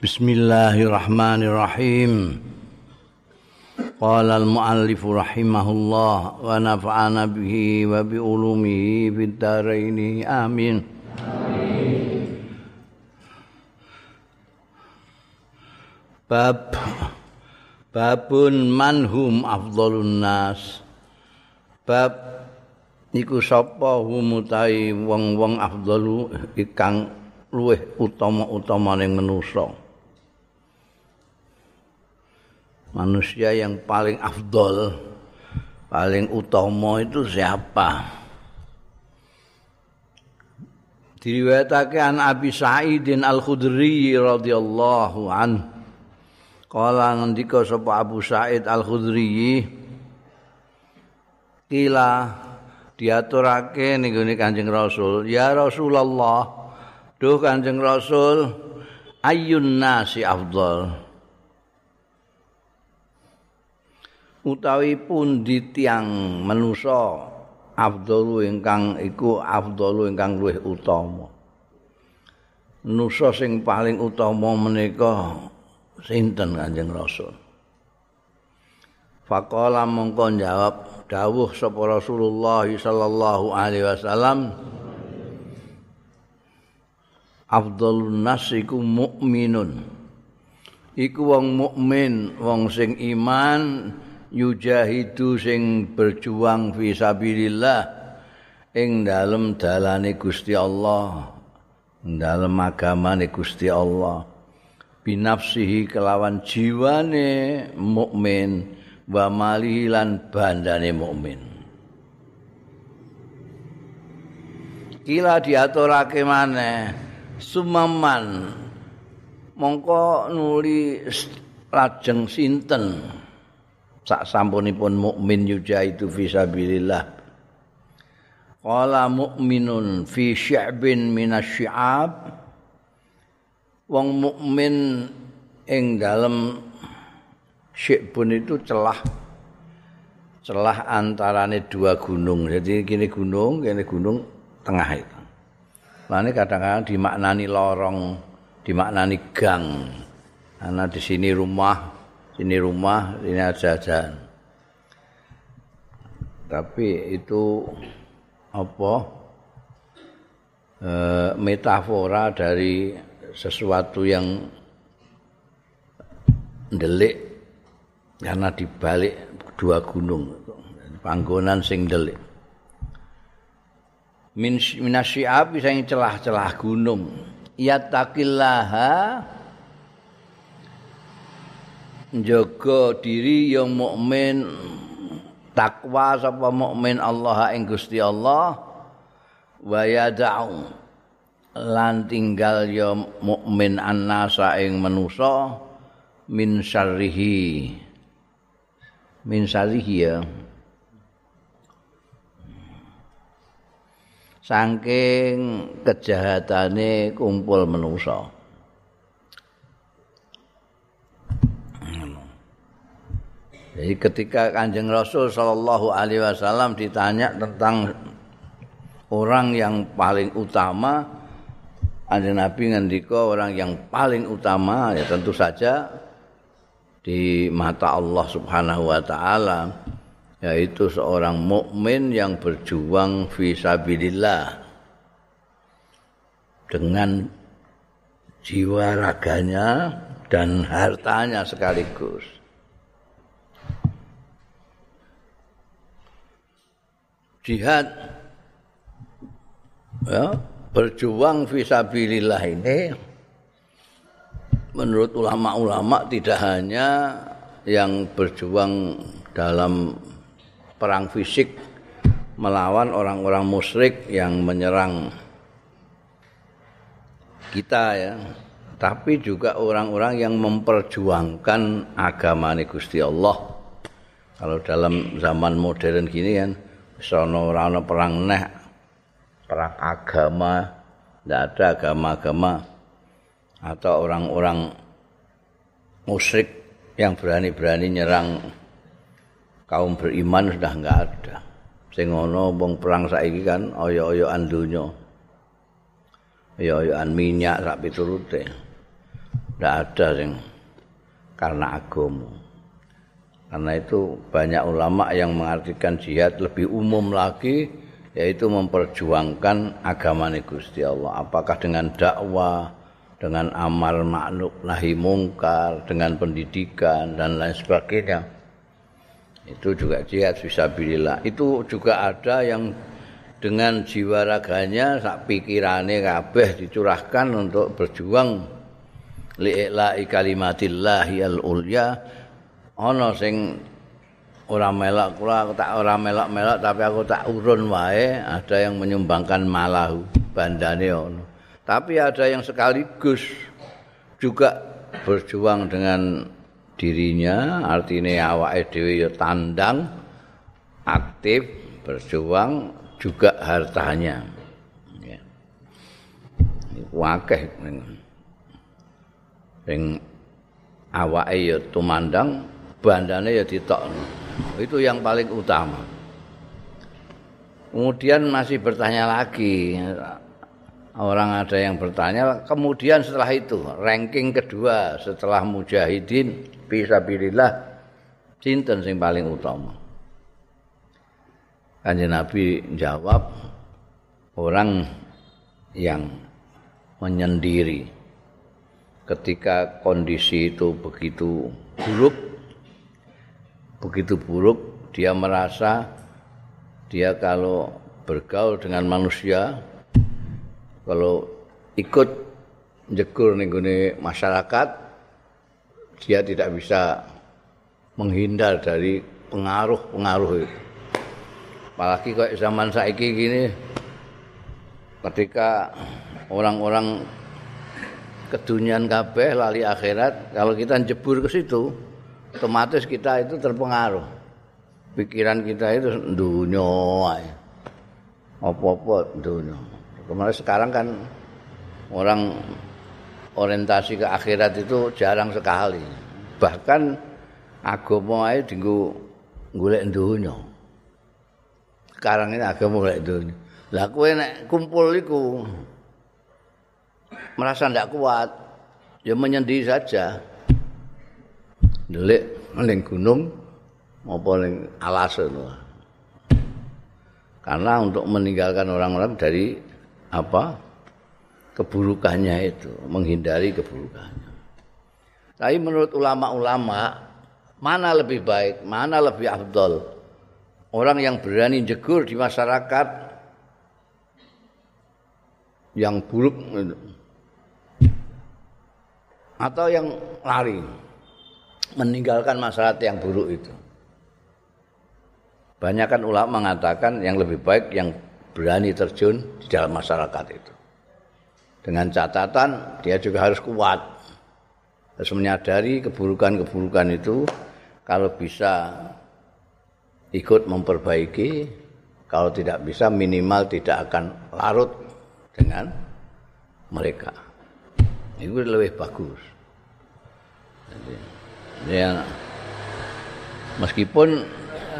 Bismillahirrahmanirrahim. Qala al-muallif rahimahullah wa nafa'ana bihi wa bi ulumihi fid dharain. Amin. Bab babun manhum afdhalun nas. Bab iku sapa humutai wong-wong afdalu ikang luweh utama-utama ning manusa. Manusia yang paling afdol, paling utama itu siapa? Diriwayatake an Abi Sa'idin Al-Khudri radhiyallahu an. Kala ngendika sapa Abu Sa'id Al-Khudri kila diaturake ning Kanjeng Rasul, ya Rasulullah, duh Kanjeng Rasul, ayyun nasi afdal. Utawi pundi tiyang manusa afdalu ingkang iku afdalu ingkang luwih utama. Manusa sing paling utama menika sinten Kanjeng Rasul? Faqala mongko jawab dawuh sapa Rasulullah sallallahu alaihi wasallam Afdalun nasiku mu'minun. Iku wong mukmin, wong sing iman, yujahidu sing berjuang fi sabilillah ing dalem dalane Gusti Allah dalem agamane Gusti Allah. Binafsihi kelawan jiwane mukmin wa malihi lan bandane mukmin. Kila diaturake maneh sumaman mongko nuli lajeng sinten sak sampunipun mukmin yujahidu fi sabilillah. Qala mukminun fi sya'bin minasyi'ab wong mukmin ing dalem syibun itu celah. Celah antarane dua gunung. Jadi kini gunung kini gunung tengah itu. Lainnya kadang-kadang dimaknani lorong, dimaknani gang. Karena di sini rumah, ini rumah, ini jajan. Tapi itu apa? E, metafora dari sesuatu yang delik karena dibalik dua gunung panggonan sing delik min minasyiab bisa celah-celah gunung yattaqillaha njaga diri yang mukmin takwa sapa mukmin Allah ing Gusti Allah. Wa yad'u lan tinggal ya mukmin annasa ing manusa min syarrihi. Min syarrihi ya. Saking kejahatane kumpul manusa Jadi ketika Kanjeng Rasul Shallallahu Alaihi Wasallam ditanya tentang orang yang paling utama, Kanjeng Nabi ngendiko orang yang paling utama ya tentu saja di mata Allah Subhanahu Wa Taala yaitu seorang mukmin yang berjuang visabilillah dengan jiwa raganya dan hartanya sekaligus. Jihad ya, berjuang visabilillah ini menurut ulama-ulama tidak hanya yang berjuang dalam perang fisik melawan orang-orang musyrik yang menyerang kita ya tapi juga orang-orang yang memperjuangkan agama Gusti Allah. Kalau dalam zaman modern gini kan sono ora ana perang neh. Perang agama. Ndak ada agama-agama. Atau orang-orang musyrik yang berani-berani nyerang kaum beriman sudah enggak ada. Sing ngono wong perang saiki kan oyo-oyoan donya. Oyo-oyoan minyak sak piturute. Tidak ada yang karena agama. Karena itu banyak ulama yang mengartikan jihad lebih umum lagi yaitu memperjuangkan agama Gusti Allah. Apakah dengan dakwah, dengan amal makhluk nahi mungkar, dengan pendidikan dan lain sebagainya. Itu juga jihad fisabilillah. Itu juga ada yang dengan jiwa raganya sak pikirane kabeh dicurahkan untuk berjuang li'ila'i kalimatillahi al-ulya ana sing ora melok kula aku tak ora melok-melok tapi aku tak urun wae ada yang menyumbangkan malahu bandane ono tapi ada yang sekaligus juga berjuang dengan dirinya artinya awake dhewe ya tandang aktif berjuang juga hartanya. Ya. Wakeh ning awake ya tumandang bandane ya ditokno. Itu yang paling utama. Kemudian masih bertanya lagi. Orang ada yang bertanya, kemudian setelah itu ranking kedua setelah mujahidin fisabilillah sinten sing paling utama. Kanjeng Nabi jawab orang yang menyendiri ketika kondisi itu begitu buruk begitu buruk dia merasa dia kalau bergaul dengan manusia kalau ikut jegur nih masyarakat dia tidak bisa menghindar dari pengaruh-pengaruh itu. Apalagi kayak zaman saiki gini ketika orang-orang kedunian kabeh lali akhirat kalau kita jebur ke situ otomatis kita itu terpengaruh. Pikiran kita itu dunia Apa-apa dunia. Kemarin sekarang kan orang orientasi ke akhirat itu jarang sekali. Bahkan agama itu dinggo golek dunia. Sekarang ini agama golek dunia. Lah kowe nek kumpul iku merasa ndak kuat, ya menyendiri saja. Ndelik ning gunung apa ning alas Karena untuk meninggalkan orang-orang dari apa? keburukannya itu, menghindari keburukannya. Tapi menurut ulama-ulama, mana lebih baik, mana lebih afdol? Orang yang berani jegur di masyarakat yang buruk atau yang lari meninggalkan masyarakat yang buruk itu. Banyak kan ulama mengatakan yang lebih baik yang berani terjun di dalam masyarakat itu. Dengan catatan dia juga harus kuat. Harus menyadari keburukan-keburukan itu kalau bisa ikut memperbaiki, kalau tidak bisa minimal tidak akan larut dengan mereka. Itu lebih bagus. Jadi, ya meskipun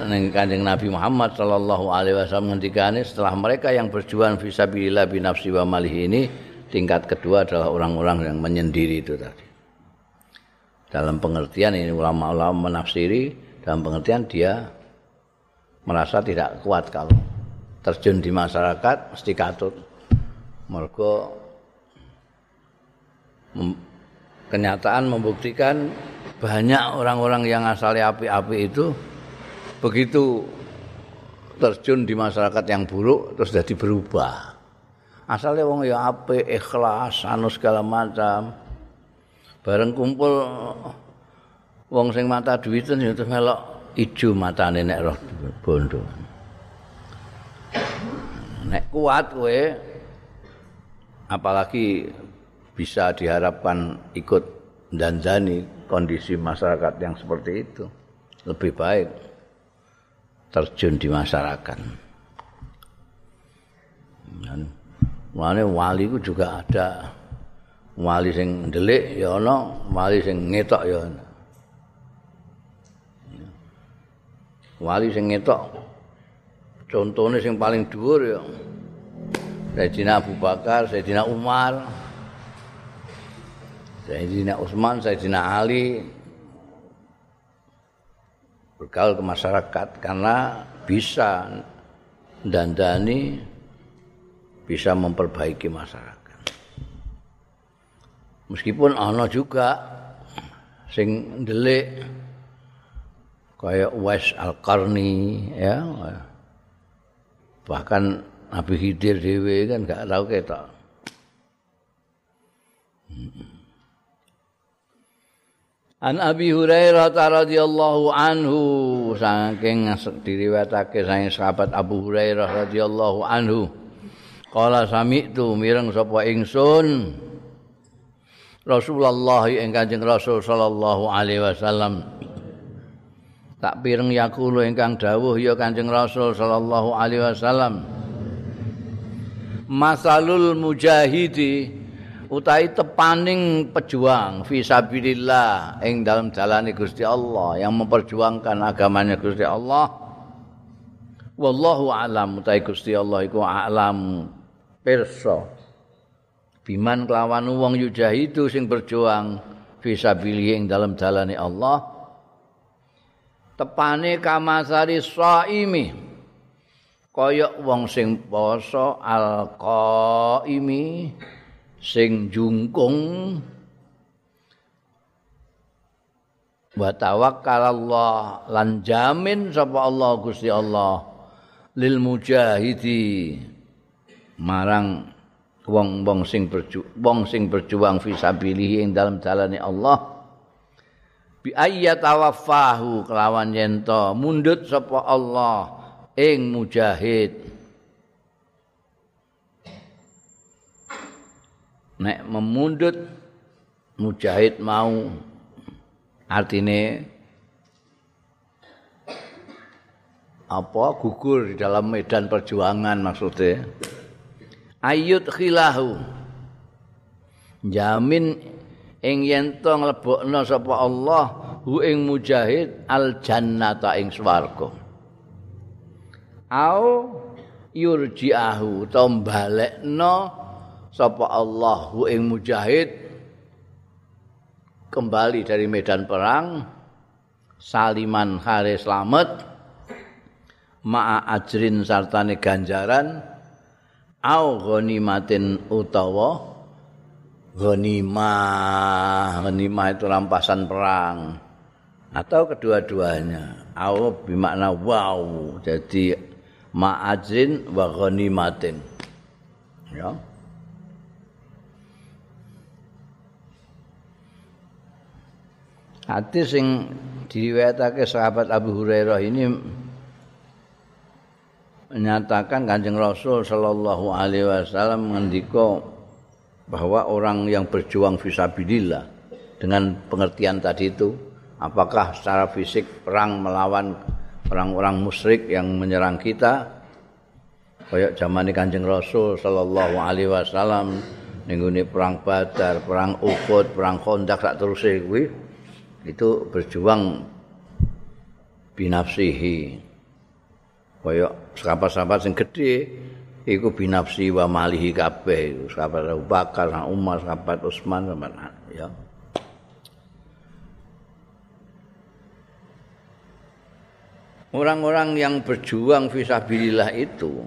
ning Kanjeng Nabi Muhammad sallallahu alaihi wasallam setelah mereka yang berjuang fisabilillah binafsi wa malih ini tingkat kedua adalah orang-orang yang menyendiri itu tadi. Dalam pengertian ini ulama-ulama menafsiri dalam pengertian dia merasa tidak kuat kalau terjun di masyarakat mesti katut. Mergo kenyataan membuktikan banyak orang-orang yang asalnya api-api itu begitu terjun di masyarakat yang buruk terus jadi berubah. Asalnya wong ya api, ikhlas, anu segala macam. Bareng kumpul wong sing mata duiten ya terus melok ijo matane nek roh bondo. Nek kuat kowe apalagi bisa diharapkan ikut danjani kondisi masyarakat yang seperti itu. Lebih baik terjun di masyarakat. Dan wali ku juga ada. Wali sing ndelik ya ana, wali sing ngetok ya ana. Wali sing ngetok contohnya sing paling dhuwur ya Sayyidina Abu Bakar, Sayyidina Umar, Sayyidina Utsman, Sayyidina Ali bergaul ke masyarakat karena bisa dandani bisa memperbaiki masyarakat. Meskipun ana juga sing ndelik kaya Wes Al-Qarni ya. Bahkan Nabi Khidir dhewe kan gak tahu ketok. An Abi Hurairah radhiyallahu anhu saking diriwayatake saking sahabat Abu Hurairah radhiyallahu anhu. Kala sami'tu mireng sapa ingsun? Rasulullah ing Kanjeng Rasul sallallahu alaihi wasallam. Tak pireng yakulu ingkang dawuh ya Kanjeng Rasul sallallahu alaihi wasallam Masalul mujahidi utahi tepaning pejuang fisabilillah ing dalam jalani Gusti Allah yang memperjuangkan agamanya Gusti Allah. Wallahu alam utahi Gusti Allah iku alam pirsa. Biman kelawan wong yujahidu sing berjuang fisabilillah ing dalam jalani Allah. Tepane kamasari saimi kaya wong sing poso alqaimi sing jungkung. Wa tawakkalallah lan jamin sapa Allah Gusti Allah lil mujahidi. Marang wong-wong sing berjuang wong sing berjuang fisabilihi ing dalam dalane Allah. Bi ayyatawaffahu kelawan yen mundut sapa Allah ing mujahid nek memundut mujahid mau. Artine apa gugur di dalam medan perjuangan maksudnya? Ayut khilahu. Jamin ing yen to nglebokno sapa Allah hu ing mujahid al jannata ing swarga. Au yurji'ahu to balekno sapa Allah ing mujahid? Kembali dari medan perang. Saliman hari selamat ma'a ajrin sartane ganjaran. Au ghanimatin utawa ghanimah. Ghanimah itu rampasan perang. Atau kedua-duanya. Au bermakna wow jadi ma'ajrin wa ghanimatin ya Hadis sing diriwayatake sahabat Abu Hurairah ini menyatakan Kanjeng Rasul sallallahu alaihi wasallam mengendika bahwa orang yang berjuang fisabilillah dengan pengertian tadi itu apakah secara fisik perang melawan orang-orang musyrik yang menyerang kita? Kayak zaman Kanjeng Rasul sallallahu alaihi wasallam ning perang Badar, perang Uhud, perang Khandaq sak terusé kuwi itu berjuang binafsihi. Kaya sahabat-sahabat sing gedhe iku binafsi wa malihi kabeh. Sahabat Abu Bakar, Umar, sahabat Utsman ya. Orang-orang yang berjuang fisabilillah itu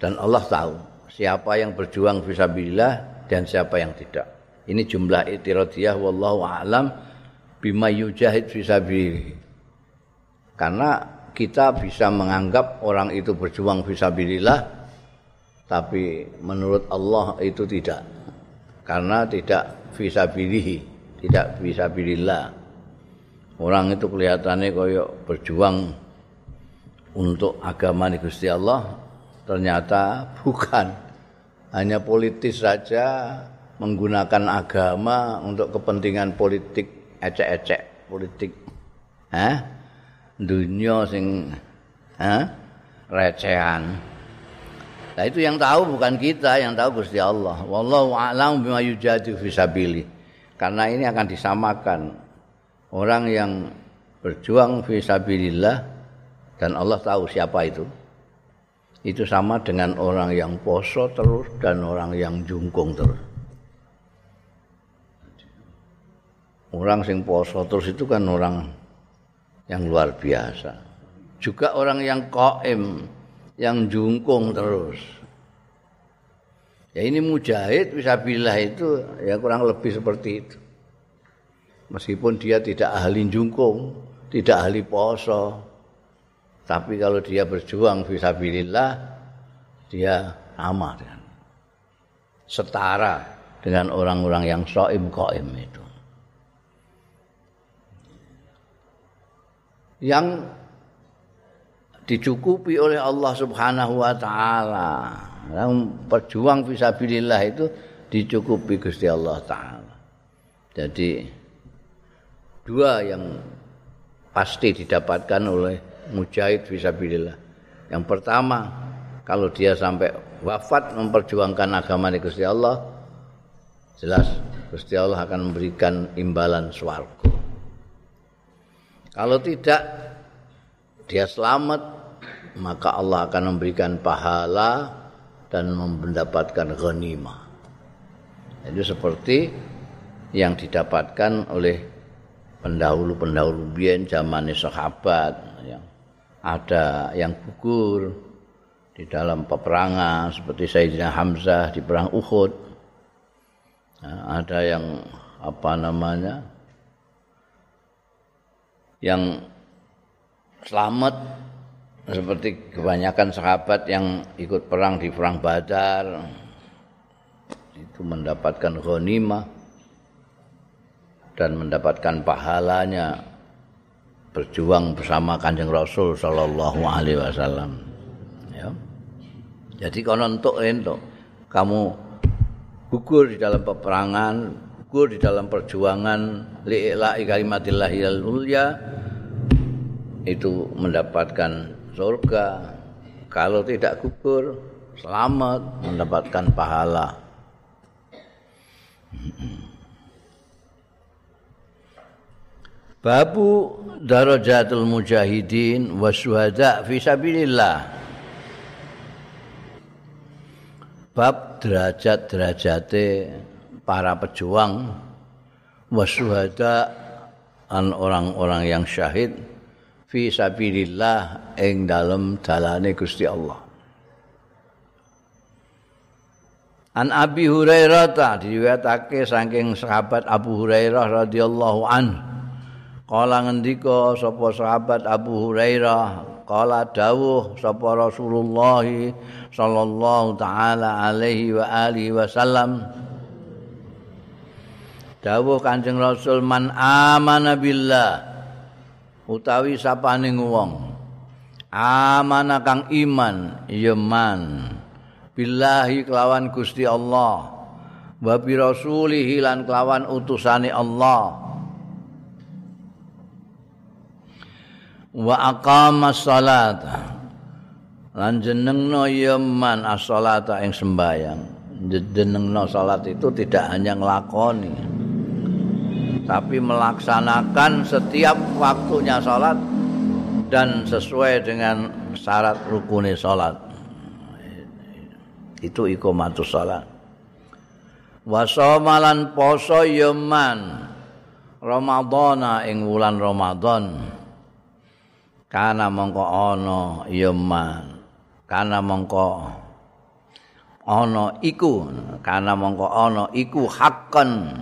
dan Allah tahu siapa yang berjuang fisabilillah dan siapa yang tidak. Ini jumlah itiradiyah wallahu a'lam bima yujahid fisabilillah. Karena kita bisa menganggap orang itu berjuang fisabilillah tapi menurut Allah itu tidak. Karena tidak fisabilihi, tidak fisabilillah. Orang itu kelihatannya koyok berjuang untuk agama di Gusti Allah ternyata bukan hanya politis saja menggunakan agama untuk kepentingan politik ecek-ecek politik. Hah? dunia sing Hah? recehan. Nah itu yang tahu bukan kita yang tahu Gusti Allah. Wallahu a'lam bima yujadu fisabili karena ini akan disamakan orang yang berjuang fisabilillah dan Allah tahu siapa itu. Itu sama dengan orang yang poso terus dan orang yang jungkung terus orang sing poso terus itu kan orang yang luar biasa. Juga orang yang koim, yang jungkung terus. Ya ini mujahid bisa bilah itu ya kurang lebih seperti itu. Meskipun dia tidak ahli jungkung, tidak ahli poso, tapi kalau dia berjuang visabilillah dia sama dengan setara dengan orang-orang yang soim koim itu. Yang dicukupi oleh Allah Subhanahu wa taala. Yang berjuang fisabilillah itu dicukupi Gusti Allah taala. Jadi dua yang pasti didapatkan oleh mujahid fisabilillah. Yang pertama, kalau dia sampai wafat memperjuangkan agama Gusti Allah, jelas Gusti Allah akan memberikan imbalan swarga. Kalau tidak dia selamat, maka Allah akan memberikan pahala dan mendapatkan ghanimah. Itu seperti yang didapatkan oleh pendahulu-pendahulu biyen zaman sahabat yang ada yang gugur di dalam peperangan seperti Sayyidina Hamzah di perang Uhud. Nah, ada yang apa namanya? Yang selamat seperti kebanyakan sahabat yang ikut perang di perang Badar itu mendapatkan ghanimah dan mendapatkan pahalanya berjuang bersama Kanjeng Rasul sallallahu alaihi wasallam. Ya. Jadi kalau untuk itu kamu gugur di dalam peperangan gugur di dalam perjuangan li'ila'i kalimatillahil ulya itu mendapatkan surga. Kalau tidak gugur selamat mendapatkan pahala. Babu darajatul mujahidin wasyuhada fi sabilillah. Bab derajat-derajate para pejuang wasyuhada an orang-orang yang syahid fi sabilillah ing dalem dalane Gusti Allah. An Abi Hurairah ta diriwayatake saking sahabat Abu Hurairah radhiyallahu an. Kala ngendika sapa sahabat Abu Hurairah, kala dawuh sapa Rasulullah sallallahu taala alaihi wa alihi wasallam. Dawuh Kanjeng Rasul man amana billah utawi sapaning wong. Amana kang iman yeman billahi kelawan Gusti Allah wa bi rasulihi lan kelawan utusane Allah. Wa aqama salata lan jenengno yeman as-salata ing sembayang jenengno salat itu tidak hanya nglakoni tapi melaksanakan setiap waktunya sholat dan sesuai dengan syarat rukuni sholat. Itu ikomatus sholat. Wasomalan poso yeman Ramadana ing wulan Ramadan. Kana mongko ana yeman kana mongko ana iku kana mongko ana iku haqqan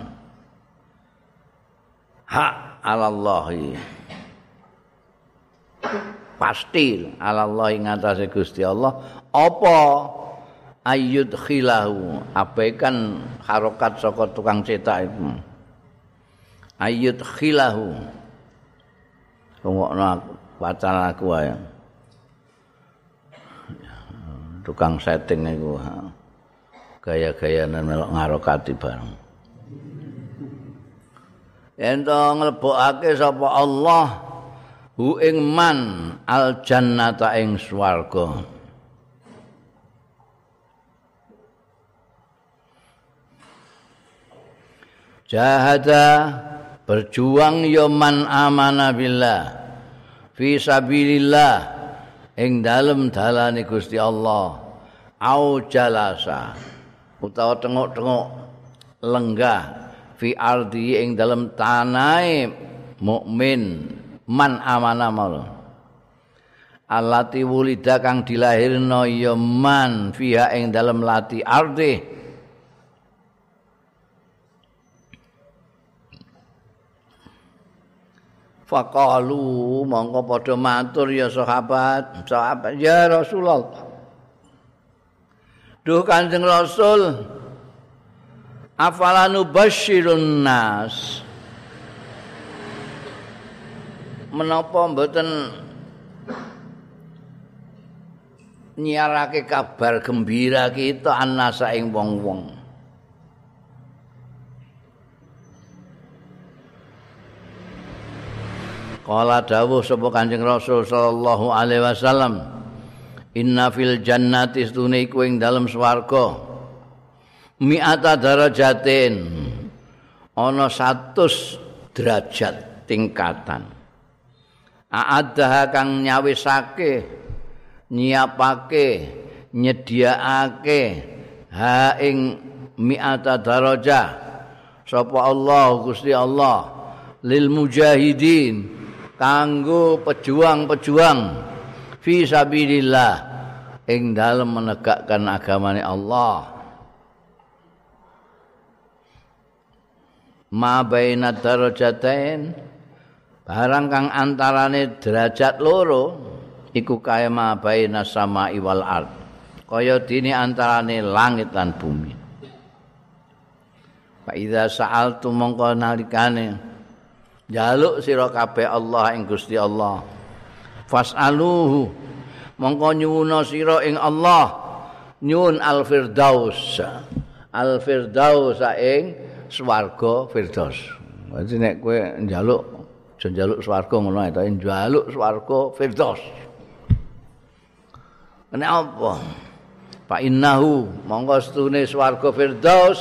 hak alallahi pasti alallahi ngatasé Gusti Allah. Apa ayyud khilahu abaikan harokat saka tukang cetak itu ayyud khilahu rungokno wacana aku wae. Tukang setting iku gaya-gayane melok ngarokati bareng ento nglebokake sapa Allah hu ing man al jannata ing swarga. Jahada berjuang ya man amana billah fi sabilillah ing dalem dalane Gusti Allah au jalasa utawa tengok-tengok lenggah fi ardi ing dalam tanai mukmin man amana mal alati wulida kang dilahirno ya man fiha ing dalam lati ardi Faqalu mongko padha matur ya sahabat, sahabat ya Rasulullah. Duh Kanjeng Rasul, afalanu basyirun nas. Menapa mboten nyiarake kabar gembira kita anasa ing wong-wong. Kala dawuh sapa Kanjeng Rasul sallallahu alaihi wasallam Inna fil jannati stune iku ing dalem swarga mi'ata darajatin. Ana 100 derajat tingkatan. A'adha kang nyawisake nyiapake nyediaake ha ing mi'ata darajah. Sapa Allah Gusti Allah? Lil mujahidin kanggo pejuang-pejuang. Fi sabilillah ing dalem menegakkan agamane Allah ma baina darajatain barang kang antarane derajat loro iku kaya ma baina sama iwal ard. Kaya dini antarane langit lan bumi. Fa idza sa'altu mongko nalikane jaluk sira kabeh Allah ing Gusti Allah. Fasaluhu mongko nyuwuna sira ing Allah. Nyun al firdaus al firdaus ing swarga firdaus. Jadi nek kowe njaluk njaluk swarga ngono ta njaluk swarga firdaus. Nek apa? Fa innahu mongko stune swarga firdaus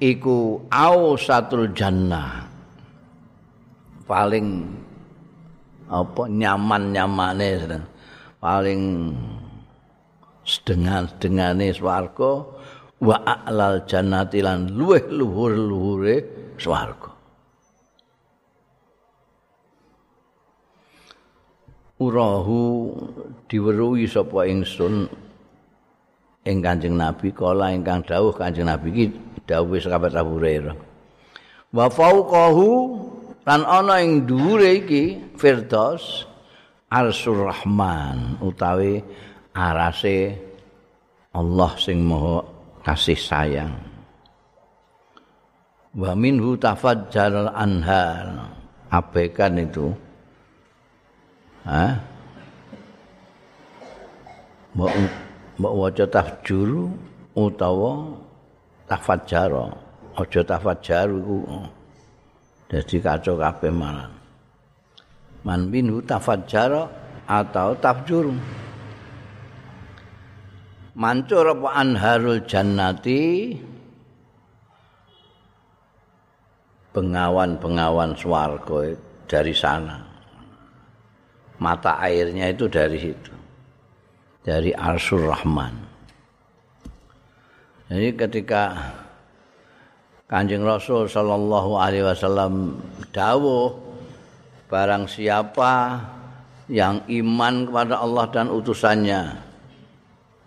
iku ausatul jannah. Paling apa nyaman-nyamane paling sedengan-sedengane swarga wa a'lal jannati lan luweh luhur-luhure swarga urahu diweruhi sapa ingsun ing Kanjeng Nabi kala ingkang dawuh Kanjeng Nabi iki dawuh sahabat Abu Hurairah. Wa fauqahu lan ana ing dhuwure iki Firdaus Arsur Rahman utawi arase Allah sing Maha kasih sayang. Wa minhu tafajjaral anhar. Abaikan itu. Hah? Mbok mbok waca tafjuru utawa tafajjara aja tafajjaru iku dadi kacau kabeh malah man minhu tafajjara atau tafjur mancur apa anharul jannati? Bengawan-bengawan swarga dari sana. Mata airnya itu dari situ. Dari Arsur Rahman. Jadi ketika Kanjeng Rasul sallallahu alaihi wasallam dawuh barang siapa yang iman kepada Allah dan utusannya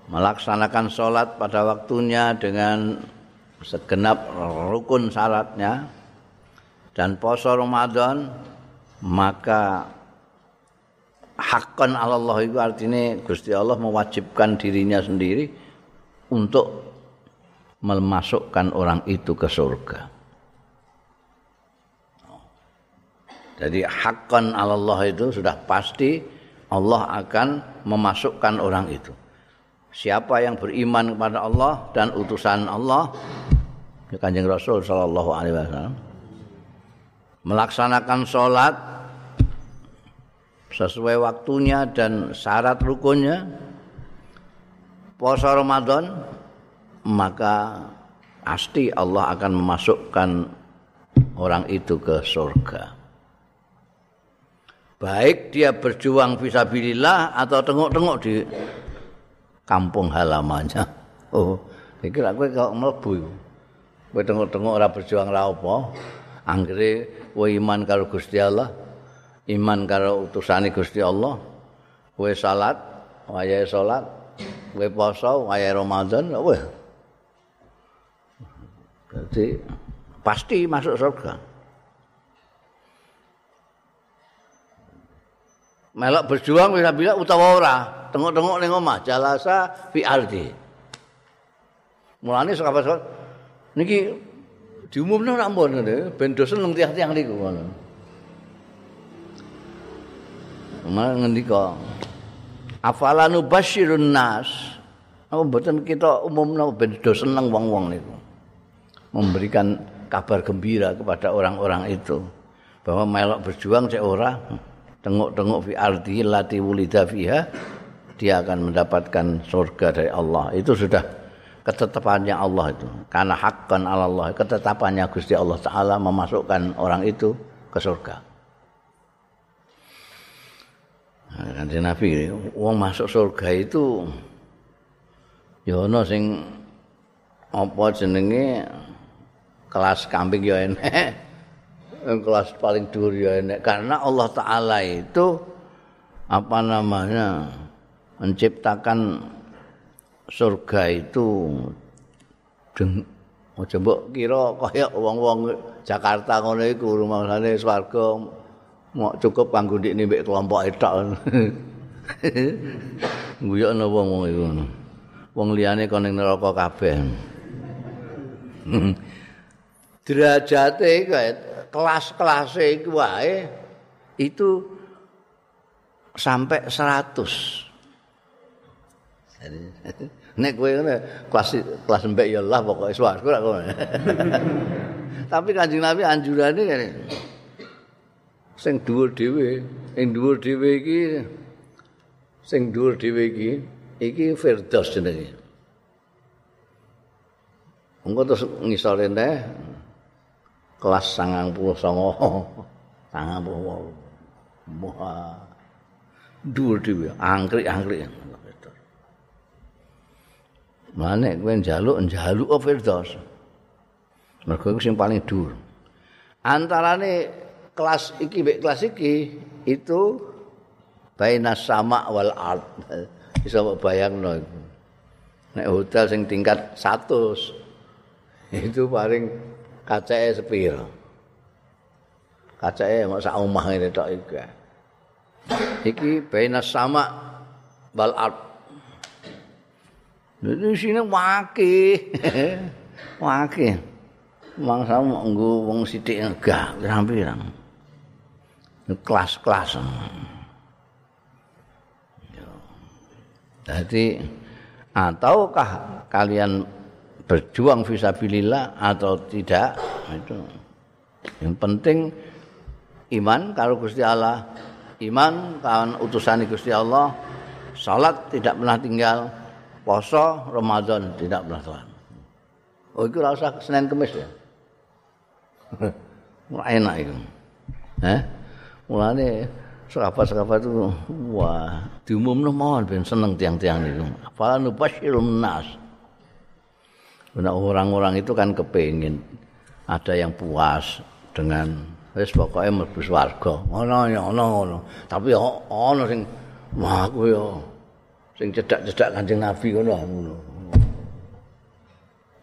melaksanakan sholat pada waktunya dengan segenap rukun syaratnya dan poso Ramadan maka hakkan Allah itu artinya Gusti Allah mewajibkan dirinya sendiri untuk memasukkan orang itu ke surga. Jadi hakkan Allah itu sudah pasti Allah akan memasukkan orang itu. Siapa yang beriman kepada Allah dan utusan Allah, Kanjeng Rasul Shallallahu Alaihi Wasallam, melaksanakan sholat sesuai waktunya dan syarat rukunnya, puasa Ramadan maka pasti Allah akan memasukkan orang itu ke surga. Baik dia berjuang visabilillah atau tengok-tengok di kampung halamannya. Oh, pikir aku kalau melebu Kowe tengok-tengok ora berjuang ra apa. Anggere kowe iman karo Gusti Allah, iman karo utusane Gusti Allah, kowe salat, wayahe salat, kowe poso, wayahe Ramadan, wah. Jadi pasti masuk surga. Melok berjuang bisa bila utawa ora, tengok-tengok ning omah jalasa fi ardi. Mulane sahabat niki diumumno ora mbon ben do seneng tiang-tiang niku ngono. Mal ngendika afala nubasyirun nas apa mboten kita umumno ben do seneng wong-wong niku. Memberikan kabar gembira kepada orang-orang itu bahwa melok berjuang cek ora tengok-tengok fi ardi lati wulida fiha dia akan mendapatkan surga dari Allah. Itu sudah ketetapannya Allah itu. Karena hakkan Allah ketetapannya Gusti Allah taala memasukkan orang itu ke surga. Nah, Nabi wong masuk surga itu ya ono sing apa jenenge kelas kambing ya enek. Kelas paling dhuwur ya enek. Karena Allah taala itu apa namanya menciptakan surga itu deng aja mbok kira kaya wong-wong Jakarta ngono iku rumangsane swarga mau cukup kanggo ndikne mbek kelompok etok. Guyokno wong-wong iku. Wong liyane kon ning neraka kabeh. Derajate kelas-kelase iku wae itu sampai 100. Nek kowe ngene kelas kelas mbek ya Allah pokoke swarga kok. Tapi Kanjeng Nabi anjurane ngene. Sing dhuwur dhewe, sing dhuwur dhewe iki sing dhuwur dhewe iki iki firdaus jenenge. Engko terus ngisore neh kelas 99. 99. Wah. Dhuwur dhewe, angkrik-angkrik. Mane kowe njaluk njaluk Firdaus. Mergo iku sing paling dhuwur. Antarane kelas iki mek kelas iki itu baina sama wal ard. Bisa mbok bayangno iku. Nek hotel sing tingkat 100 itu paling kacake sepiro. Kacake mak sak omah ngene tok iki. Iki baina sama wal ard. Di sini wake. wake. Mangsa nggo wong sithik enggak pirang-pirang. Kelas-kelas. Jadi ataukah kalian berjuang fisabilillah atau tidak itu yang penting iman kalau Gusti Allah iman kawan utusan Gusti Allah salat tidak pernah tinggal poso Ramadan tidak pernah tuan. Oh itu rasa Senin Kemis ya. Mulai enak itu. Eh? Mulane sahabat-sahabat itu wah diumumno mohon ben seneng tiang-tiang itu. Fala nubasyirun nas. Nah, orang-orang itu kan kepingin ada yang puas dengan wis pokoke mlebu swarga. Ya ono ngono. Tapi ono sing wah aku ya sing cedak-cedak Kanjeng Nabi ngono ngono.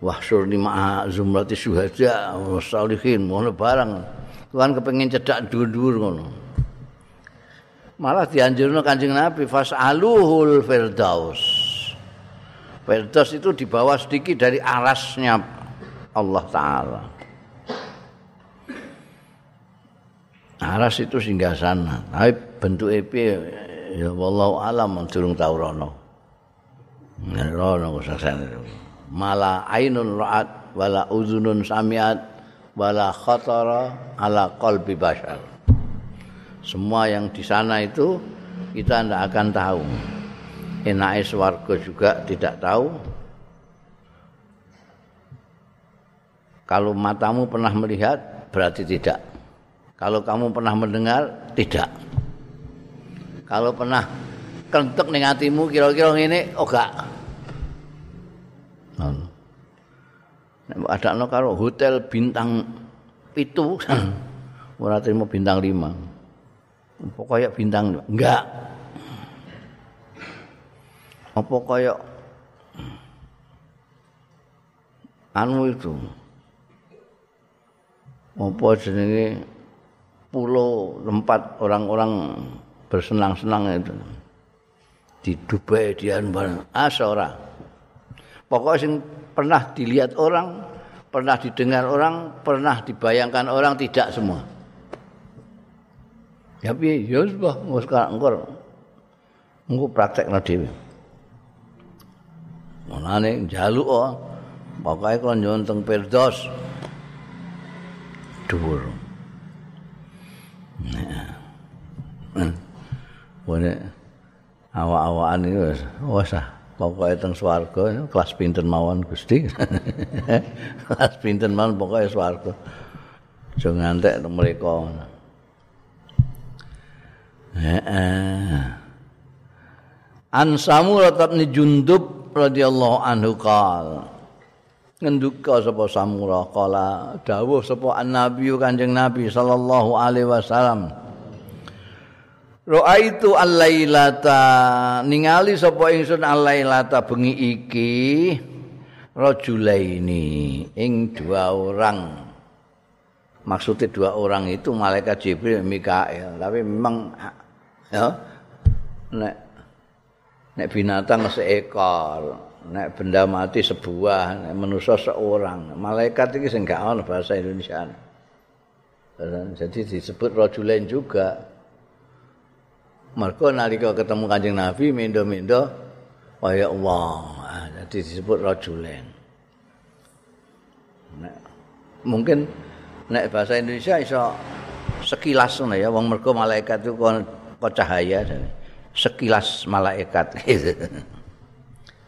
Wah surni ma'a zumrati syuhada salihin ngono barang. Tuhan kepengin cedak dhuwur-dhuwur ngono. Malah dianjurno Kanjeng Nabi fasaluhul firdaus. Firdaus itu di bawah sedikit dari arasnya Allah taala. Aras itu singgah sana, tapi bentuk EP ya wallahu alam durung tau rono. Rono sasane. Mala ainun ra'at wala uzunun samiat wala khatara ala qalbi bashar. Semua yang di sana itu kita tidak akan tahu. Enake swarga juga tidak tahu. Kalau matamu pernah melihat berarti tidak. Kalau kamu pernah mendengar tidak kalau pernah kentek ning atimu kira-kira ngene oh gak. ada no karo hotel bintang itu ora terima bintang lima. Pokoknya bintang enggak. Apa kaya anu itu? Apa jenenge? Pulau tempat orang-orang bersenang-senang itu. Di Dubai di Anbar asora pokoknya sing pernah dilihat orang pernah didengar orang pernah dibayangkan orang tidak semua. Tapi ya sudah nggak sekarang engkau praktek dhewe. Mulane njaluk oh. Pokoke kon nyonteng Firdaus. Dhuwur. Nah. Wone awak-awakan iki wis wis ah pokoke teng swarga kelas pinten mawon Gusti. kelas pinten mawon pokoke swarga. Aja ngantek mriko. Heeh. An Samurah bin Jundub radhiyallahu anhu qala ngenduka sapa samura kala dawuh sapa annabi kanjeng nabi sallallahu alaihi wasallam Ra'aitu al-lailata ningali sapa ingsun al-lailata bengi iki rajulaini ing dua orang maksudnya dua orang itu malaikat Jibril Mikael tapi memang ya nek nek binatang seekor nek benda mati sebuah, nek manusia seorang. Malaikat iki sing gak ono bahasa Indonesia. Jadi disebut rajulain juga. Mergo nalika ketemu Kanjeng Nabi mindo-mindo kaya Allah. Nah, jadi disebut rajulain. Nek, mungkin nek bahasa Indonesia iso sekilas ngono ya wong mergo malaikat itu kok cahaya sekilas malaikat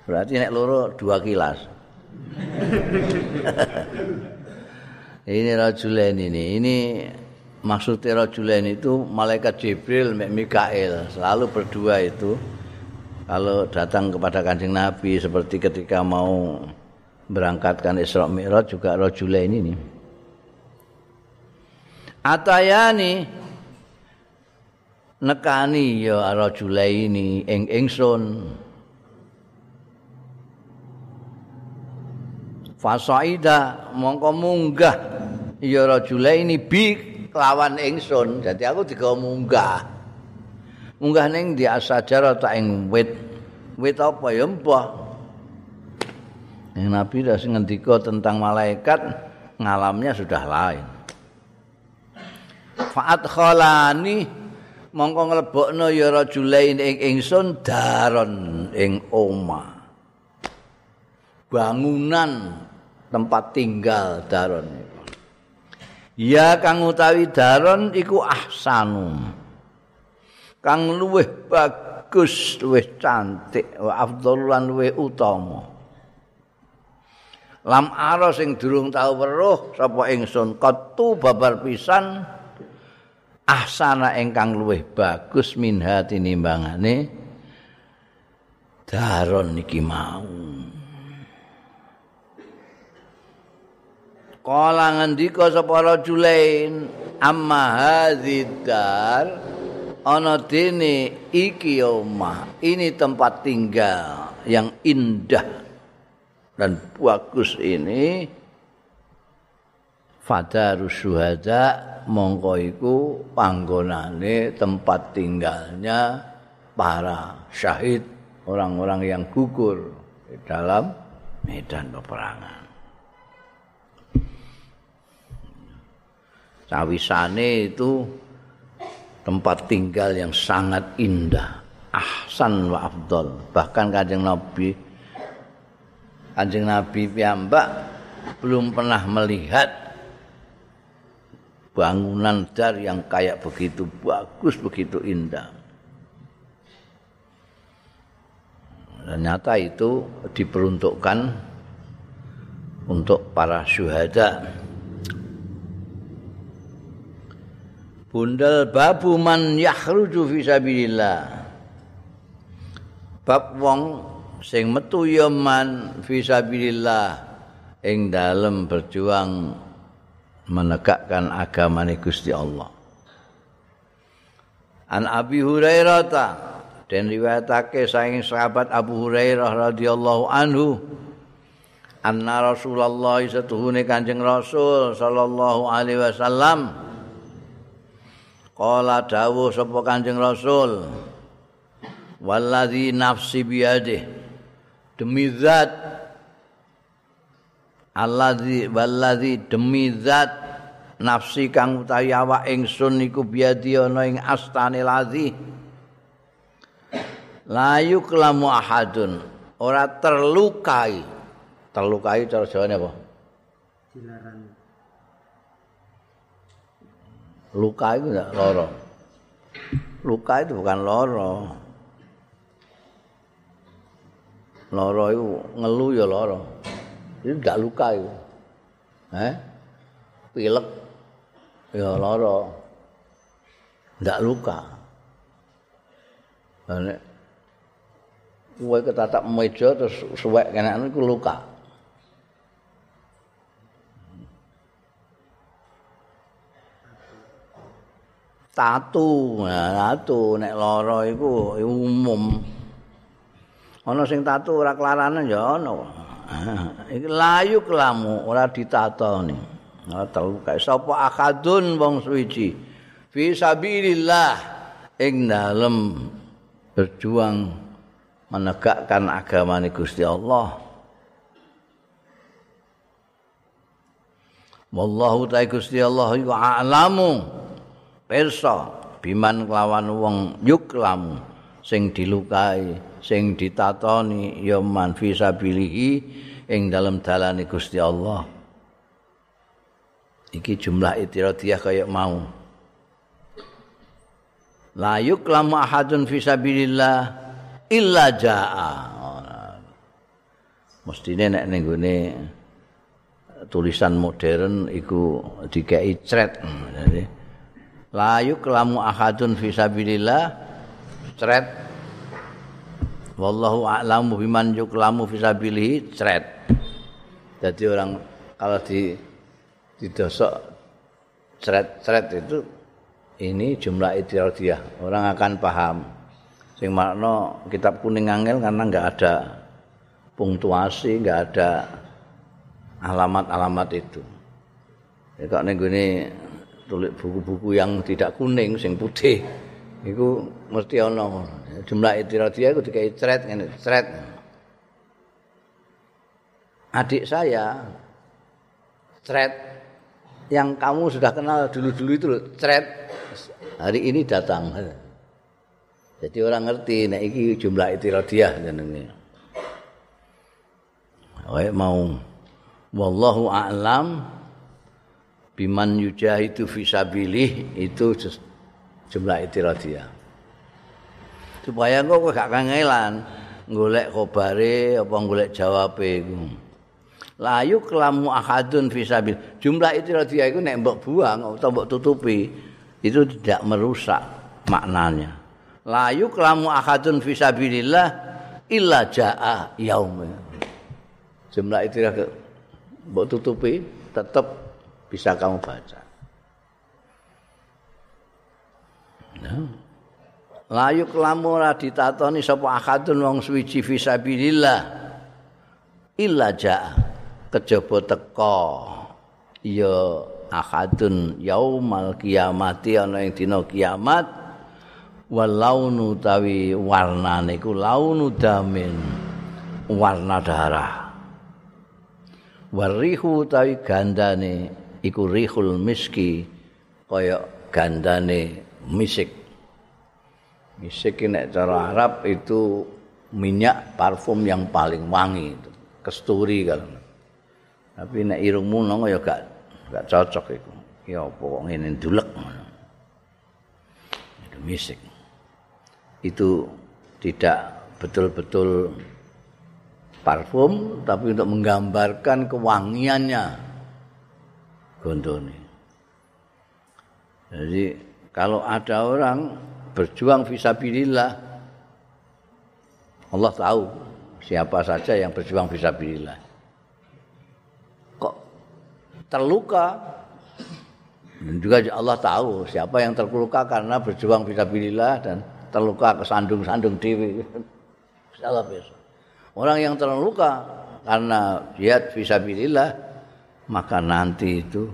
Berarti nek loro dua kilas. ini rajulen ini. Ini maksudnya rajulen itu malaikat Jibril, Mikael. Selalu berdua itu. Kalau datang kepada kancing Nabi seperti ketika mau berangkatkan Isra Mi'raj juga rajulen ini. Atayani nekani ya rajulaini ing ingsun. fasaida mongko munggah ya rajula ini bi lawan ingsun. Dadi aku digawa munggah. Munggah ning di asajar ta ing wit. Wit apa ya mbah? Nabi dah ngendika tentang malaikat ngalamnya sudah lain. Faat khalani mongko nglebokno ya rajulain ing ingsun daron ing omah. Bangunan tempat tinggal daron Ya kang utawi daron iku ahsanu. Kang luweh bagus, luweh cantik, wa afdhalan luweh utama. Lam ara sing durung tau weruh sapa ingsun qatu babar pisan ahsana ingkang luweh bagus minha tinimbangane daron iki mau. Kala ngendika sapa rajulain amma hadzidar ana dene iki omah ini tempat tinggal yang indah dan bagus ini. Fadarus syuhada mongko iku panggonane tempat tinggalnya para syahid orang-orang yang gugur di dalam medan peperangan Cawisane itu tempat tinggal yang sangat indah, ahsan wa afdol. Bahkan Kanjeng Nabi Kanjeng Nabi piyambak belum pernah melihat bangunan dar yang kayak begitu bagus, begitu indah. Ternyata itu diperuntukkan untuk para syuhada. Bundal babu man yakhruju fi sabilillah bab wong sing metu ya man fi sabilillah ing dalem berjuang menegakkan agama Gusti Allah. An Abi Hurairah ta dan riwayatake saking sahabat Abu Hurairah radhiyallahu anhu anna Rasulullah satuhune Kanjeng Rasul sallallahu alaihi wasallam qala dawuh sapa Kanjeng Rasul wallazi nafsi biyadih demi zat allazi wallazi demi zat nafsi kang utawi awak ingsun iku biadi ana ing astane lazi layu kelamu ahadun ora terlukai. Terlukai cara jawane apa? Dilarang luka itu enggak loro luka itu bukan loro loro itu ngeluh ya loro itu enggak luka itu. Eh pilek. Ya loro enggak luka. Nek kowe ketatap meja terus suwek kena iku luka. Tatu, nah, tatu nek lara iku umum. Ana sing tatu ora kelaranan ya ana. Iki layu kelamu ora ditatoni. Ora terluka. Sapa akadun wong suci fi sabilillah ing dalem berjuang menegakkan agama ini Gusti Allah. Wallahu ta'ala Gusti Allah iku a'lamu pirsa biman kelawan wong yuklamu sing dilukai sing ditatoni ya man fi sabilihi ing dalam dalane Gusti Allah. Iki jumlah itiradiyah kaya mau. La yuklamu ahadun fi sabilillah illa jaa. Mestine nek ning gone tulisan modern iku dikei cret. Jadi layu kelamu ahadun fi sabilillah cret. Wallahu a'lamu biman yuklamu fi sabilihi cret. Jadi orang kalau di didosok cret-cret itu ini jumlah itiradiah. Orang akan paham. sing makna kitab kuning angel karena nggak ada punktuasi, nggak ada alamat-alamat itu. Ya kok ning tulis buku-buku yang tidak kuning sing putih. Itu mesti ana. Jumlah itiradia itu dikai cret ngene cret. Adik saya cret yang kamu sudah kenal dulu-dulu itu cret. Hari ini datang. Jadi orang ngerti nek iki jumlah itiradiah jenenge. Wae mau wallahu a'lam biman yujahidu fi sabilih itu jumlah itiradiah. Supaya engko gak kangelan golek kobare apa golek jawabe iku. Layu kelamu ahadun fi sabil. Jumlah itiradiah iku nek mbok buang atau mbok tutupi itu tidak merusak maknanya. layu kelamu akadun fisabilillah illa jaa yaum jumlah itu ya buat tutupi tetap bisa kamu baca. Nah. layu kelamu ora ditatoni sapa akadun wong suwiji fisabilillah illa jaa. Kejaba teka. Ya akadun yaumal kiamati ana ing dina kiamat. Walaunu tawi warnane iku launu damin warna darah. Warihu tawi gandane iku rihul miski kaya gandane misik. Misik nek cara Arab itu minyak parfum yang paling wangi itu kesturi kalau tapi nek irungmu nang ya gak gak cocok itu ya apa kok ngene dulek itu misik. Itu tidak betul-betul parfum tapi untuk menggambarkan kewangiannya gondone. Jadi kalau ada orang berjuang visabilillah Allah tahu siapa saja yang berjuang visabilillah. terluka dan juga Allah tahu siapa yang terluka karena berjuang fisabilillah dan terluka kesandung-sandung dewi. Salah besok. Orang yang terluka karena jihad fisabilillah maka nanti itu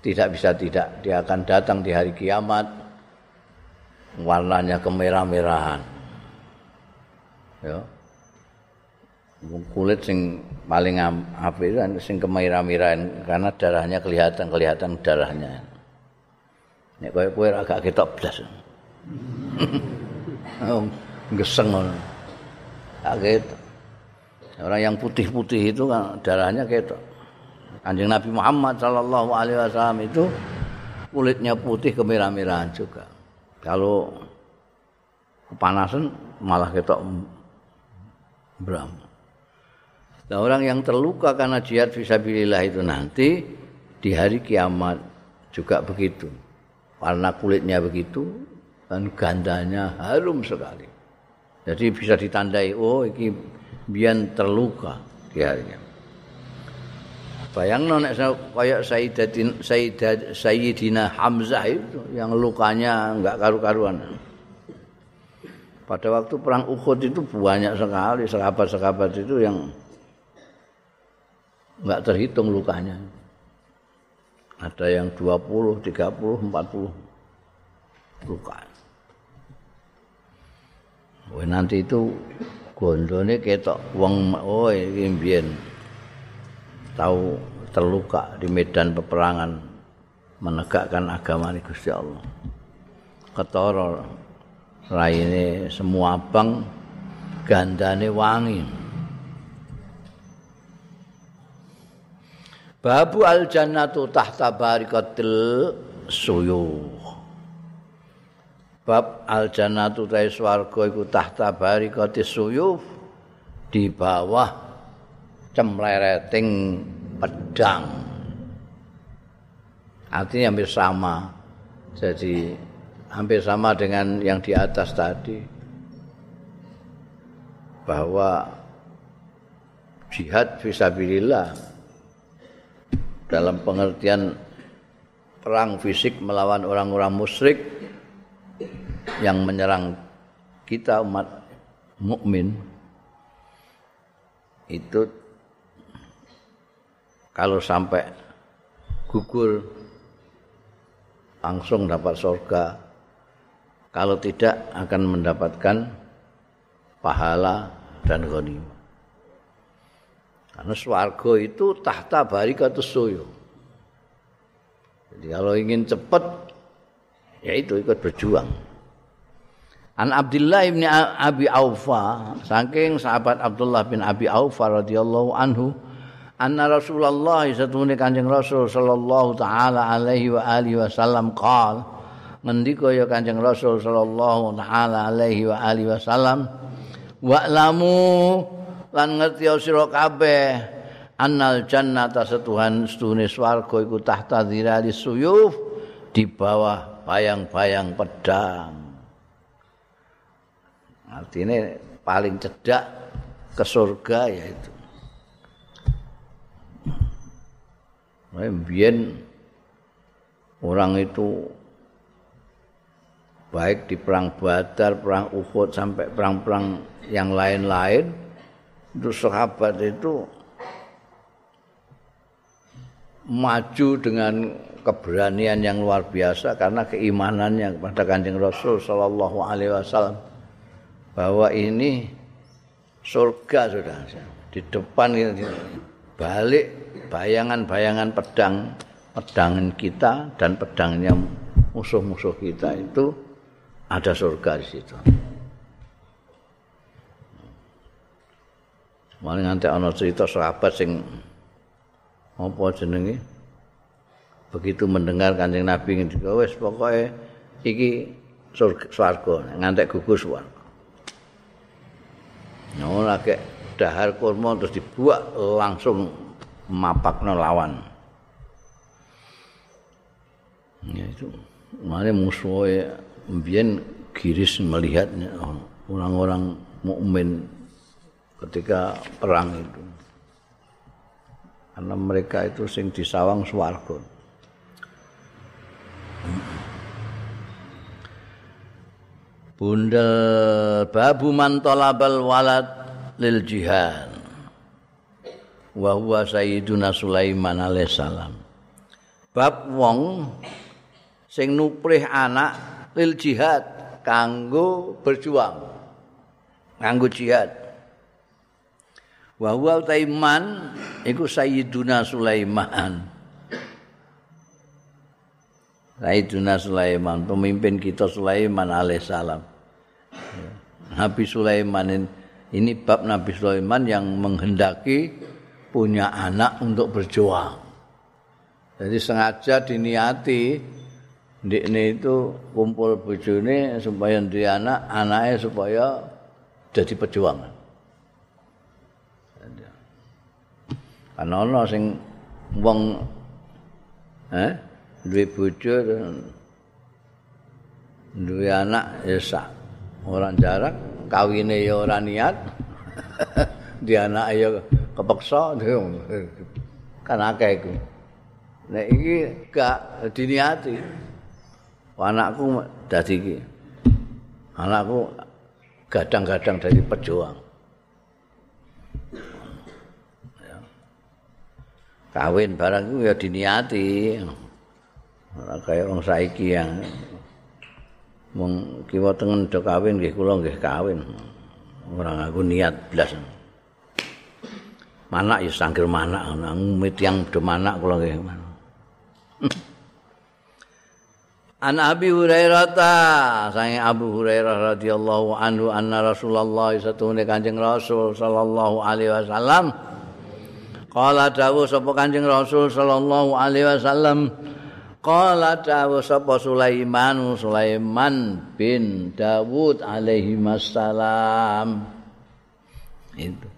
tidak bisa tidak dia akan datang di hari kiamat warnanya kemerah-merahan. Ya. Kulit sing paling apik itu sing kemerah-merahan karena darahnya kelihatan kelihatan darahnya. Nek kowe kowe agak blas. Oh, geseng. Agak Orang yang putih-putih itu kan darahnya ketok. Kanjeng Nabi Muhammad sallallahu alaihi wasallam itu kulitnya putih kemerah-merahan juga. Kalau kepanasan malah ketok bram. Nah, orang yang terluka karena jihad fisabilillah itu nanti di hari kiamat juga begitu. Warna kulitnya begitu dan gandanya harum sekali. Jadi bisa ditandai oh ini biar terluka di hari kiamat. Bayang nek kayak Sayyidatin Sayyidat Sayyidina Hamzah itu yang lukanya enggak karu-karuan. Pada waktu perang Uhud itu banyak sekali sahabat-sahabat itu yang enggak terhitung lukanya. Ada yang 20, 30, 40 luka. Wah, nanti itu gondone ketok wong oh iki tahu terluka di medan peperangan menegakkan agama ini Gusti Allah. Ketara raine semua abang gandane wangi. Babu al jannatu tahta barikatil suyuh. Bab al jannatu ta swarga iku tahta barikatis suyuh di bawah cemlereting pedang. Artinya hampir sama. Jadi hampir sama dengan yang di atas tadi. Bahwa jihad visabilillah dalam pengertian perang fisik melawan orang-orang musyrik yang menyerang kita umat mukmin itu kalau sampai gugur langsung dapat surga. Kalau tidak akan mendapatkan pahala dan ghanimah. Karena swarga itu tahta barikatus suyo jadi kalau ingin cepat ya itu ikut berjuang. An Abdullah bin Abi Aufa saking sahabat Abdullah bin Abi Aufa radhiyallahu anhu anna Rasulullah satune Kanjeng Rasul sallallahu taala alaihi wa alihi wasallam qol ngendika ya Kanjeng Rasul sallallahu taala alaihi wa alihi wasallam wa'lamu lan ngerti sira kabeh annal jannata setuhan setune swarga iku tahta dhirali suyuf di bawah bayang-bayang pedang. Artinya paling cedak ke surga yaitu Mbien orang itu baik di perang Badar, perang Uhud sampai perang-perang yang lain-lain itu sahabat itu maju dengan keberanian yang luar biasa karena keimanannya kepada Kanjeng Rasul sallallahu alaihi wasallam bahwa ini surga sudah di depan balik bayangan-bayangan pedang pedang kita dan pedangnya musuh-musuh kita itu ada surga di situ. Maling nanti ana cerita sahabat sing apa jenenge begitu mendengar kanjeng Nabi ngendika wis pokoke iki surga swarga ngantek gugur swarga. Ora kek dahar kurma terus dibuat langsung mapakno lawan. Ya itu. Mane musuhnya mbiyen giris melihatnya orang-orang mukmin ketika perang itu. karena mereka itu sing disawang swarga Bundel babu man talabal walad lil jihad. Wa huwa sayyiduna Sulaiman alaihissalam. Bab wong sing nuprih anak lil jihad kanggo berjuang. Kanggo jihad. Wa huwa taiman iku sayyiduna Sulaiman. Sayyiduna Sulaiman, pemimpin kita Sulaiman alaihissalam. Nabi Sulaiman ini bab Nabi Sulaiman yang menghendaki punya anak untuk berjuang. Jadi sengaja diniati ini itu kumpul bojone supaya dia anak, anaknya supaya jadi pejuang. Karena ana sing wong eh duwe bojo duwe anak ya sak orang jarak kawine ya ora niat di anak ya kepeksa kan akeh iku. Nek iki gak diniati anakku dadi iki. Anakku gadang-gadang dari pejuang. Kawin barang itu ya diniati. Kayak orang saiki yang Wong kiwa tengen do kawin nggih kula nggih kawin. Ora aku niat blas. Manak ya sangger manak nang yang do manak kula nggih. An Abi Hurairah ta, sange Abu Hurairah radhiyallahu anhu anna Rasulullah satune Kanjeng Rasul sallallahu alaihi wasallam Qala dawuh sapa Kanjeng Rasul sallallahu alaihi wasallam Qala dawu sapa Sulaiman Sulaiman bin Dawud alaihi wassalam. Itu.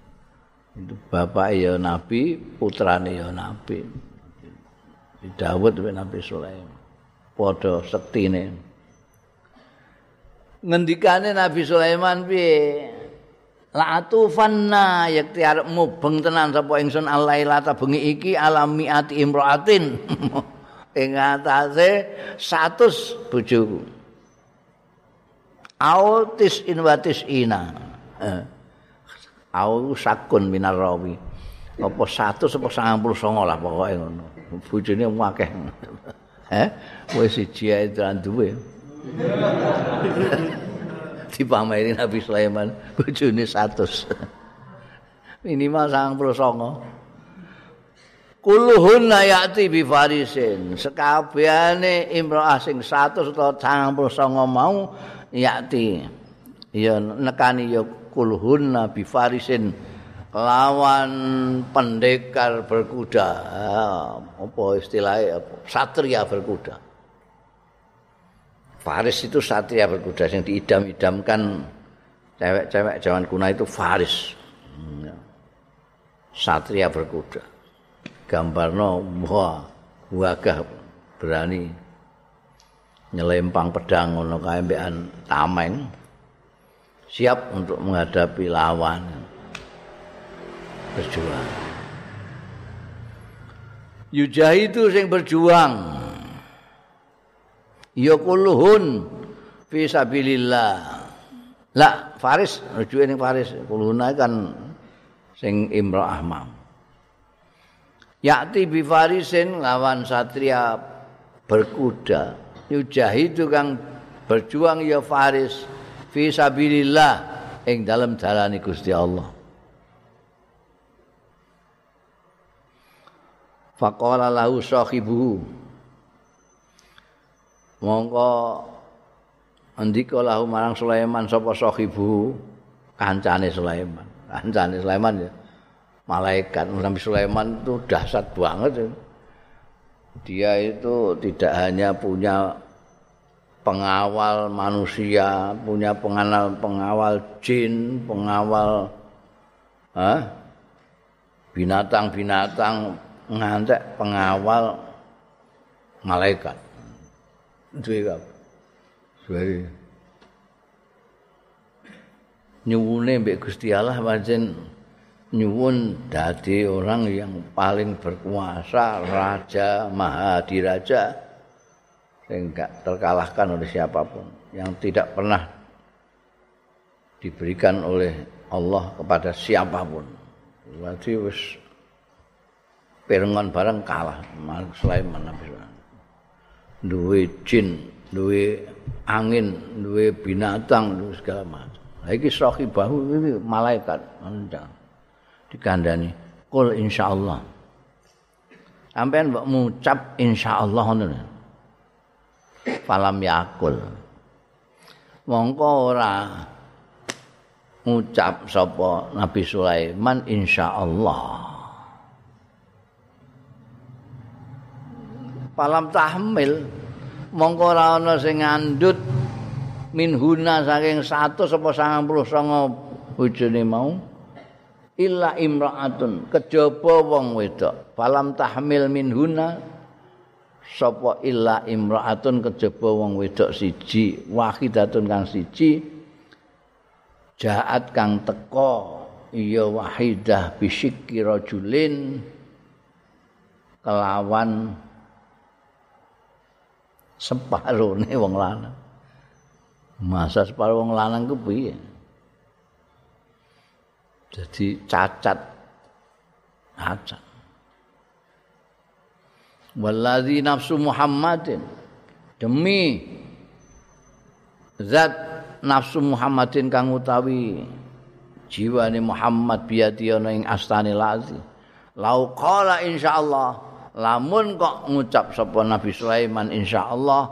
Itu bapak ya nabi, putrane ya nabi. Dawud bin Nabi Sulaiman. Padha sektine. Ngendikane Nabi Sulaiman piye? La atufanna yakti arep mubeng tenan sapa ingsun alailata bengi iki alamiati imraatin. ing atase 100 bojoku. Autis inwatis ina. Eh. Au sakun minar rawi. Apa 100 apa 99 lah pokoke ngono. Bojone akeh. Eh, wis siji ae duwe. Dipameri Nabi Sulaiman bojone 100. Minimal 99. Kuluhunna ya'ti bi farisin. Sekabehane imra'ah sing 100 utawa 99 mau ya'ti. Ya nekani ya kuluhunna bi farisin lawan pendekar berkuda. Apa istilahnya? Satria berkuda. Faris itu satria berkuda yang diidam-idamkan cewek-cewek zaman kuno itu faris. Satria berkuda. gambarno wah wagah berani nyelempang pedang ngono kae tameng siap untuk menghadapi lawan. Berjuang. Yujahidu sing berjuang. Ya kulluhun fi sabilillah. La faris rujuke ning faris. Kulluhun kan sing imra'ah mam. Yakti bifarisin lawan satria berkuda. Yujahidu kang berjuang ya faris fi sabilillah ing dalam dalane Gusti Allah. Faqala lahu sahibuhu. Mongko andika lahu marang Sulaiman sapa sahibu kancane Sulaiman. Kancane Sulaiman ya. malaikat Nabi Sulaiman itu dahsyat banget dia itu tidak hanya punya pengawal manusia punya pengawal pengawal jin pengawal binatang-binatang ngantek pengawal malaikat. Duwe apa? Suwe nyuwune mbek Gusti Allah pancen nyuwun dadi orang yang paling berkuasa, raja, maha diraja yang enggak terkalahkan oleh siapa pun, yang tidak pernah diberikan oleh Allah kepada siapa pun. Berarti wis perengan barang kalah Malik Sulaiman Nabi Sulaiman. Duwe jin, duwe angin, duwe binatang, duwe segala macam. Lagi bahu ini malaikat. Anda. dikandani kul insyaallah sampean mbok ngucap insyaallah ngono falam yakul. Mongko ora ngucap sapa Nabi Sulaiman insyaallah. Falam tahmil mongko ora ana sing ngandut min huna saking 100 apa 99 bojone mau. Illa imraatun kejaba wong wedok. Falam tahmil min huna sapa illa imraatun kejaba wong wedok siji wahidatun kang siji jaat kang teko iya wahidah bisikki rajulin kelawan separone wong lanang. Masa separuh wong lanang ku piye? Jadi cacat. Cacat waladhi nafsu Muhammadin. Demi zat nafsu Muhammadin kang utawi jiwane Muhammad biati ana ing astane lazi. Lau qala insyaallah lamun kok ngucap sapa Nabi Sulaiman insyaallah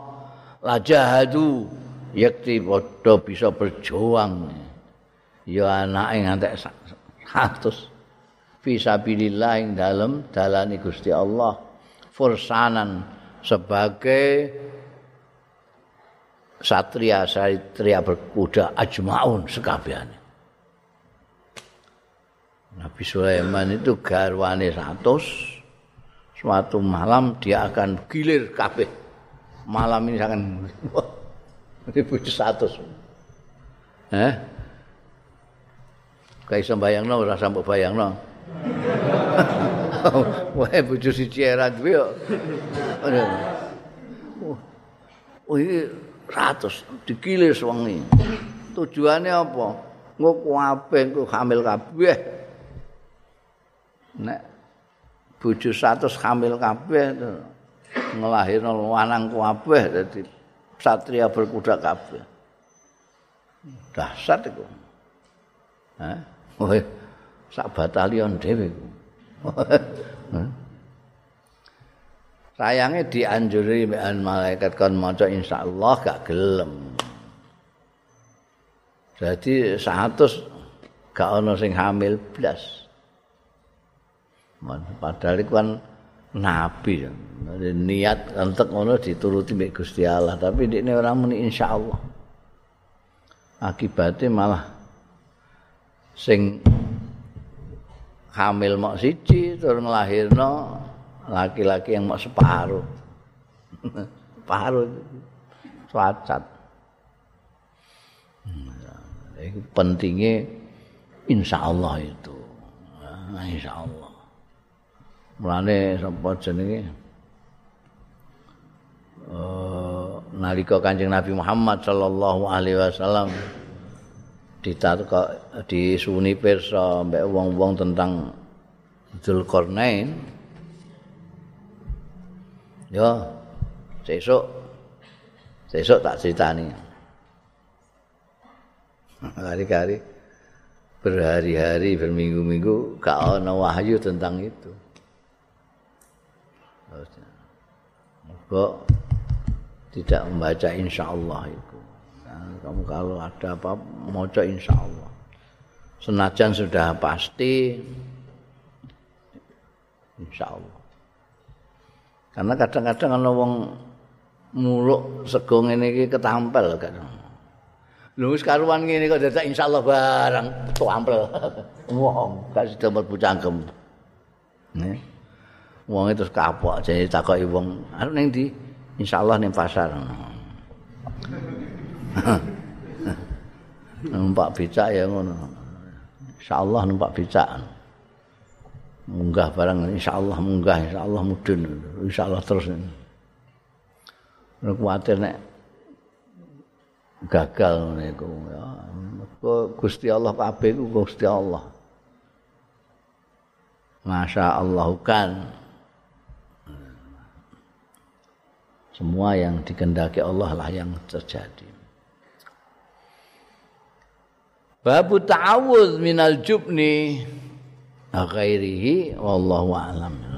la jahadu yakti padha bisa berjuang. Ya anake ngantek 100 fi sabilillah ing dalem dalane Gusti Allah fursanan sebagai satria satria berkuda ajmaun sekabehane Nabi Sulaiman itu garwane 100 suatu malam dia akan gilir kabeh. Malam ini akan dibujuk 100 eh Kayak iso bayangno ora sampe bayangno. Wae bojo siji era duwe kok. Oh, iki ratus dikilis wengi. Tujuane apa? Nggo kabeh engko hamil kabeh. Nek bojo 100 hamil kabeh ngelahirno lanang kabeh dadi satria berkuda kabeh. Dahsyat iku. Hah? Oh, sak batalion dhewe. Sayange dianjuri mbek malaikat kon maca insyaallah gak gelem. Jadi 100 gak ono sing hamil blas. Padahal itu kan nabi niat entek ngono dituruti mbek Gusti Allah tapi ini orang muni insyaallah akibatnya malah sing hamil mok siji tur nglahirno laki-laki yang mok separuh. separuh cacat. Itu pentingnya insya Allah itu. Insya Allah. Mulane sapa jenenge? Uh, nalika Kanjeng Nabi Muhammad sallallahu alaihi wasallam ditatuk disuni pirsa mbek wong-wong tentang Zulkarnain yo sesuk sesuk tak critani. Hari-hari berhari-hari berminggu-minggu gak ana wahyu tentang itu. Kok tidak membaca insyaallah itu kamu kalau ada apa moco insya Allah. Senajan sudah pasti insya Allah. Karena kadang-kadang kalau wong muluk segong ini ketampel kadang. Lu sekaruan ini kok dadak insyaallah barang tampil wong gak sida mlebu cangkem. Nih. Wong itu kapok jadi takoki wong anu ning ndi? Insyaallah ning pasar numpak becak ya ngono. Insyaallah numpak becak. munggah barang insyaallah munggah insyaallah mudun. Insyaallah terus. Nek kuwatir nek gagal niku ya. Gusti Allah kabeh ku Gusti Allah. Masya Allah kan. Semua yang dikendaki Allah lah yang terjadi Babu ta'awudz minal jubni. Ghairihi wallahu a'lam